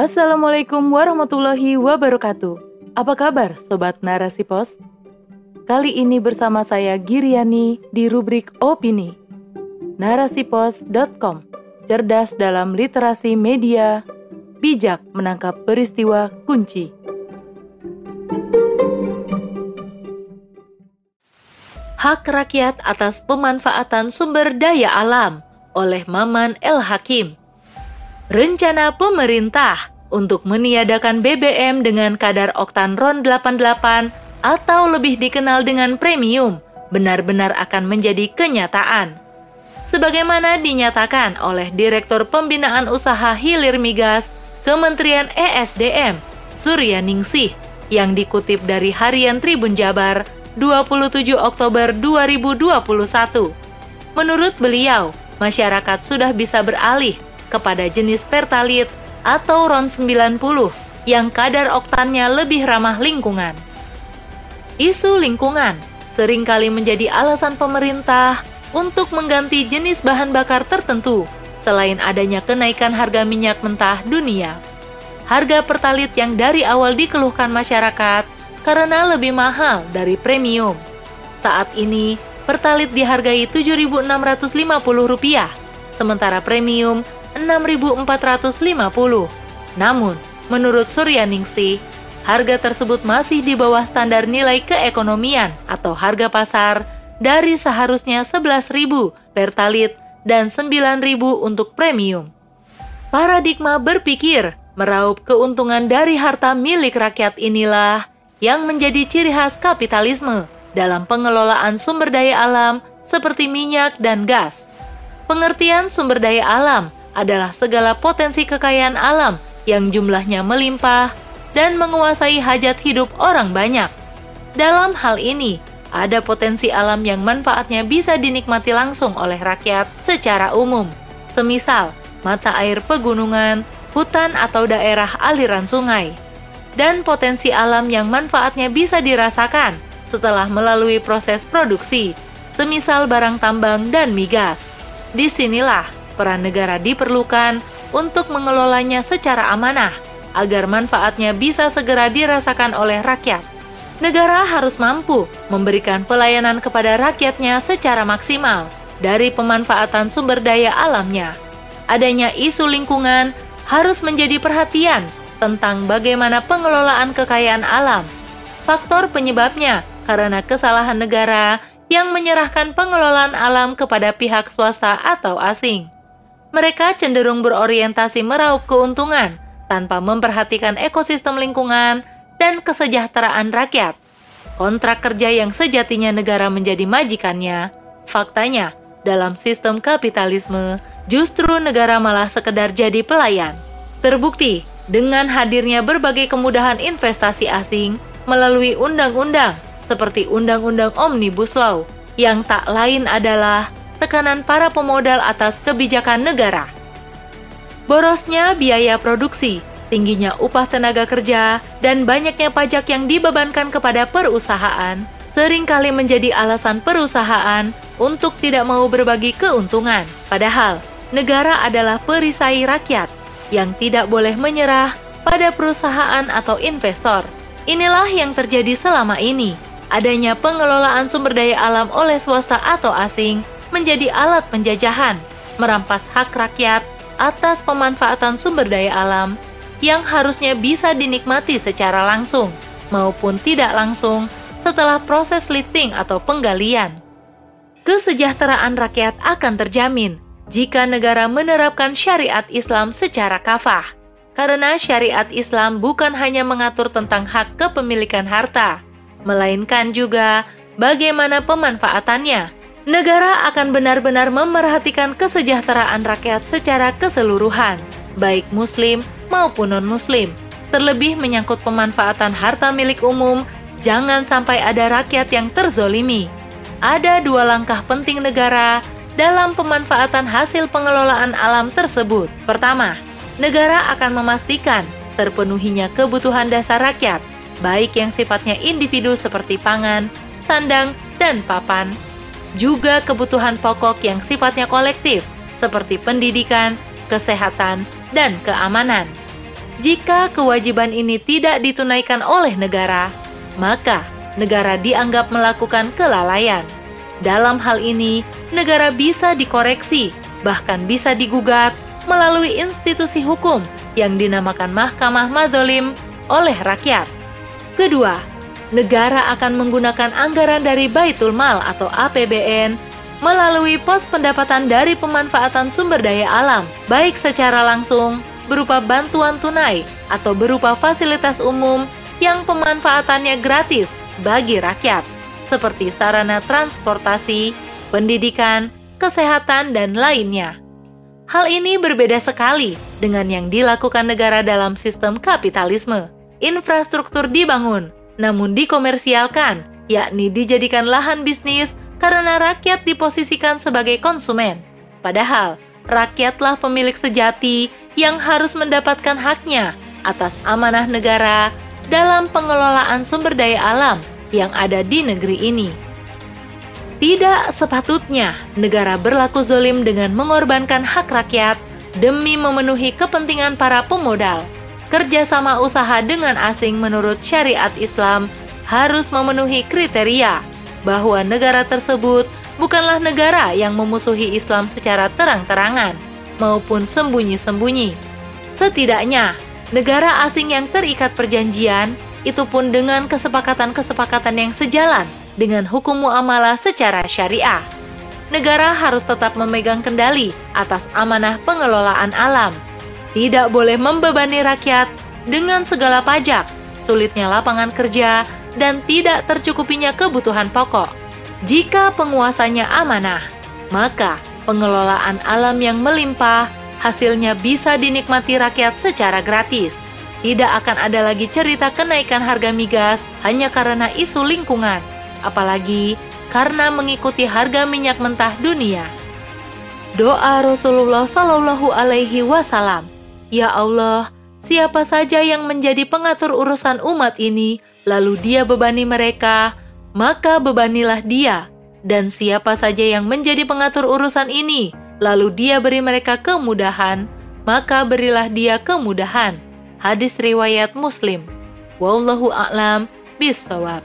Assalamualaikum warahmatullahi wabarakatuh. Apa kabar Sobat Narasi Pos? Kali ini bersama saya Giriani di rubrik Opini. Narasipos.com Cerdas dalam literasi media, bijak menangkap peristiwa kunci. Hak Rakyat atas Pemanfaatan Sumber Daya Alam oleh Maman El Hakim. Rencana pemerintah untuk meniadakan BBM dengan kadar oktan RON 88 atau lebih dikenal dengan premium benar-benar akan menjadi kenyataan. Sebagaimana dinyatakan oleh Direktur Pembinaan Usaha Hilir Migas Kementerian ESDM, Surya Ningsih, yang dikutip dari Harian Tribun Jabar 27 Oktober 2021. Menurut beliau, masyarakat sudah bisa beralih kepada jenis Pertalite atau RON 90 yang kadar oktannya lebih ramah lingkungan. Isu lingkungan sering kali menjadi alasan pemerintah untuk mengganti jenis bahan bakar tertentu selain adanya kenaikan harga minyak mentah dunia. Harga pertalit yang dari awal dikeluhkan masyarakat karena lebih mahal dari premium. Saat ini, pertalit dihargai Rp7.650, sementara premium Rp6.450. Namun, menurut Suryaningsih, harga tersebut masih di bawah standar nilai keekonomian atau harga pasar dari seharusnya Rp11.000 pertalit dan Rp9.000 untuk premium. Paradigma berpikir meraup keuntungan dari harta milik rakyat inilah yang menjadi ciri khas kapitalisme dalam pengelolaan sumber daya alam seperti minyak dan gas. Pengertian sumber daya alam adalah segala potensi kekayaan alam yang jumlahnya melimpah dan menguasai hajat hidup orang banyak. Dalam hal ini, ada potensi alam yang manfaatnya bisa dinikmati langsung oleh rakyat secara umum, semisal mata air pegunungan, hutan atau daerah aliran sungai dan potensi alam yang manfaatnya bisa dirasakan setelah melalui proses produksi, semisal barang tambang dan migas. Di sinilah peran negara diperlukan untuk mengelolanya secara amanah, agar manfaatnya bisa segera dirasakan oleh rakyat. Negara harus mampu memberikan pelayanan kepada rakyatnya secara maksimal dari pemanfaatan sumber daya alamnya. Adanya isu lingkungan harus menjadi perhatian tentang bagaimana pengelolaan kekayaan alam. Faktor penyebabnya karena kesalahan negara yang menyerahkan pengelolaan alam kepada pihak swasta atau asing. Mereka cenderung berorientasi meraup keuntungan tanpa memperhatikan ekosistem lingkungan dan kesejahteraan rakyat. Kontrak kerja yang sejatinya negara menjadi majikannya, faktanya dalam sistem kapitalisme justru negara malah sekedar jadi pelayan. Terbukti dengan hadirnya berbagai kemudahan investasi asing melalui undang-undang seperti Undang-Undang Omnibus Law yang tak lain adalah tekanan para pemodal atas kebijakan negara. Borosnya biaya produksi, tingginya upah tenaga kerja, dan banyaknya pajak yang dibebankan kepada perusahaan sering kali menjadi alasan perusahaan untuk tidak mau berbagi keuntungan. Padahal, negara adalah perisai rakyat yang tidak boleh menyerah pada perusahaan atau investor. Inilah yang terjadi selama ini. Adanya pengelolaan sumber daya alam oleh swasta atau asing menjadi alat penjajahan, merampas hak rakyat atas pemanfaatan sumber daya alam yang harusnya bisa dinikmati secara langsung maupun tidak langsung setelah proses lifting atau penggalian. Kesejahteraan rakyat akan terjamin jika negara menerapkan syariat Islam secara kafah. Karena syariat Islam bukan hanya mengatur tentang hak kepemilikan harta, melainkan juga bagaimana pemanfaatannya. Negara akan benar-benar memerhatikan kesejahteraan rakyat secara keseluruhan, baik muslim maupun non-muslim. Terlebih menyangkut pemanfaatan harta milik umum, jangan sampai ada rakyat yang terzolimi. Ada dua langkah penting negara dalam pemanfaatan hasil pengelolaan alam tersebut. Pertama, negara akan memastikan terpenuhinya kebutuhan dasar rakyat, baik yang sifatnya individu seperti pangan, sandang, dan papan, juga kebutuhan pokok yang sifatnya kolektif seperti pendidikan, kesehatan, dan keamanan. Jika kewajiban ini tidak ditunaikan oleh negara, maka negara dianggap melakukan kelalaian. Dalam hal ini, negara bisa dikoreksi, bahkan bisa digugat melalui institusi hukum yang dinamakan Mahkamah Madolim oleh rakyat. Kedua, negara akan menggunakan anggaran dari Baitul Mal atau APBN melalui pos pendapatan dari pemanfaatan sumber daya alam, baik secara langsung berupa bantuan tunai atau berupa fasilitas umum yang pemanfaatannya gratis bagi rakyat, seperti sarana transportasi, pendidikan, kesehatan, dan lainnya. Hal ini berbeda sekali dengan yang dilakukan negara dalam sistem kapitalisme. Infrastruktur dibangun, namun dikomersialkan, yakni dijadikan lahan bisnis karena rakyat diposisikan sebagai konsumen. Padahal, rakyatlah pemilik sejati yang harus mendapatkan haknya atas amanah negara dalam pengelolaan sumber daya alam yang ada di negeri ini. Tidak sepatutnya negara berlaku zolim dengan mengorbankan hak rakyat demi memenuhi kepentingan para pemodal. Kerjasama usaha dengan asing menurut syariat Islam harus memenuhi kriteria bahwa negara tersebut bukanlah negara yang memusuhi Islam secara terang-terangan maupun sembunyi-sembunyi. Setidaknya, negara asing yang terikat perjanjian itu pun dengan kesepakatan-kesepakatan yang sejalan dengan hukum muamalah secara syariah. Negara harus tetap memegang kendali atas amanah pengelolaan alam. Tidak boleh membebani rakyat dengan segala pajak, sulitnya lapangan kerja, dan tidak tercukupinya kebutuhan pokok. Jika penguasanya amanah, maka pengelolaan alam yang melimpah, hasilnya bisa dinikmati rakyat secara gratis. Tidak akan ada lagi cerita kenaikan harga migas hanya karena isu lingkungan, apalagi karena mengikuti harga minyak mentah dunia. Doa Rasulullah Shallallahu Alaihi Wasallam, Ya Allah, siapa saja yang menjadi pengatur urusan umat ini, lalu dia bebani mereka, maka bebanilah dia dan siapa saja yang menjadi pengatur urusan ini, lalu dia beri mereka kemudahan, maka berilah dia kemudahan. Hadis riwayat Muslim. Wallahu a'lam bishawab.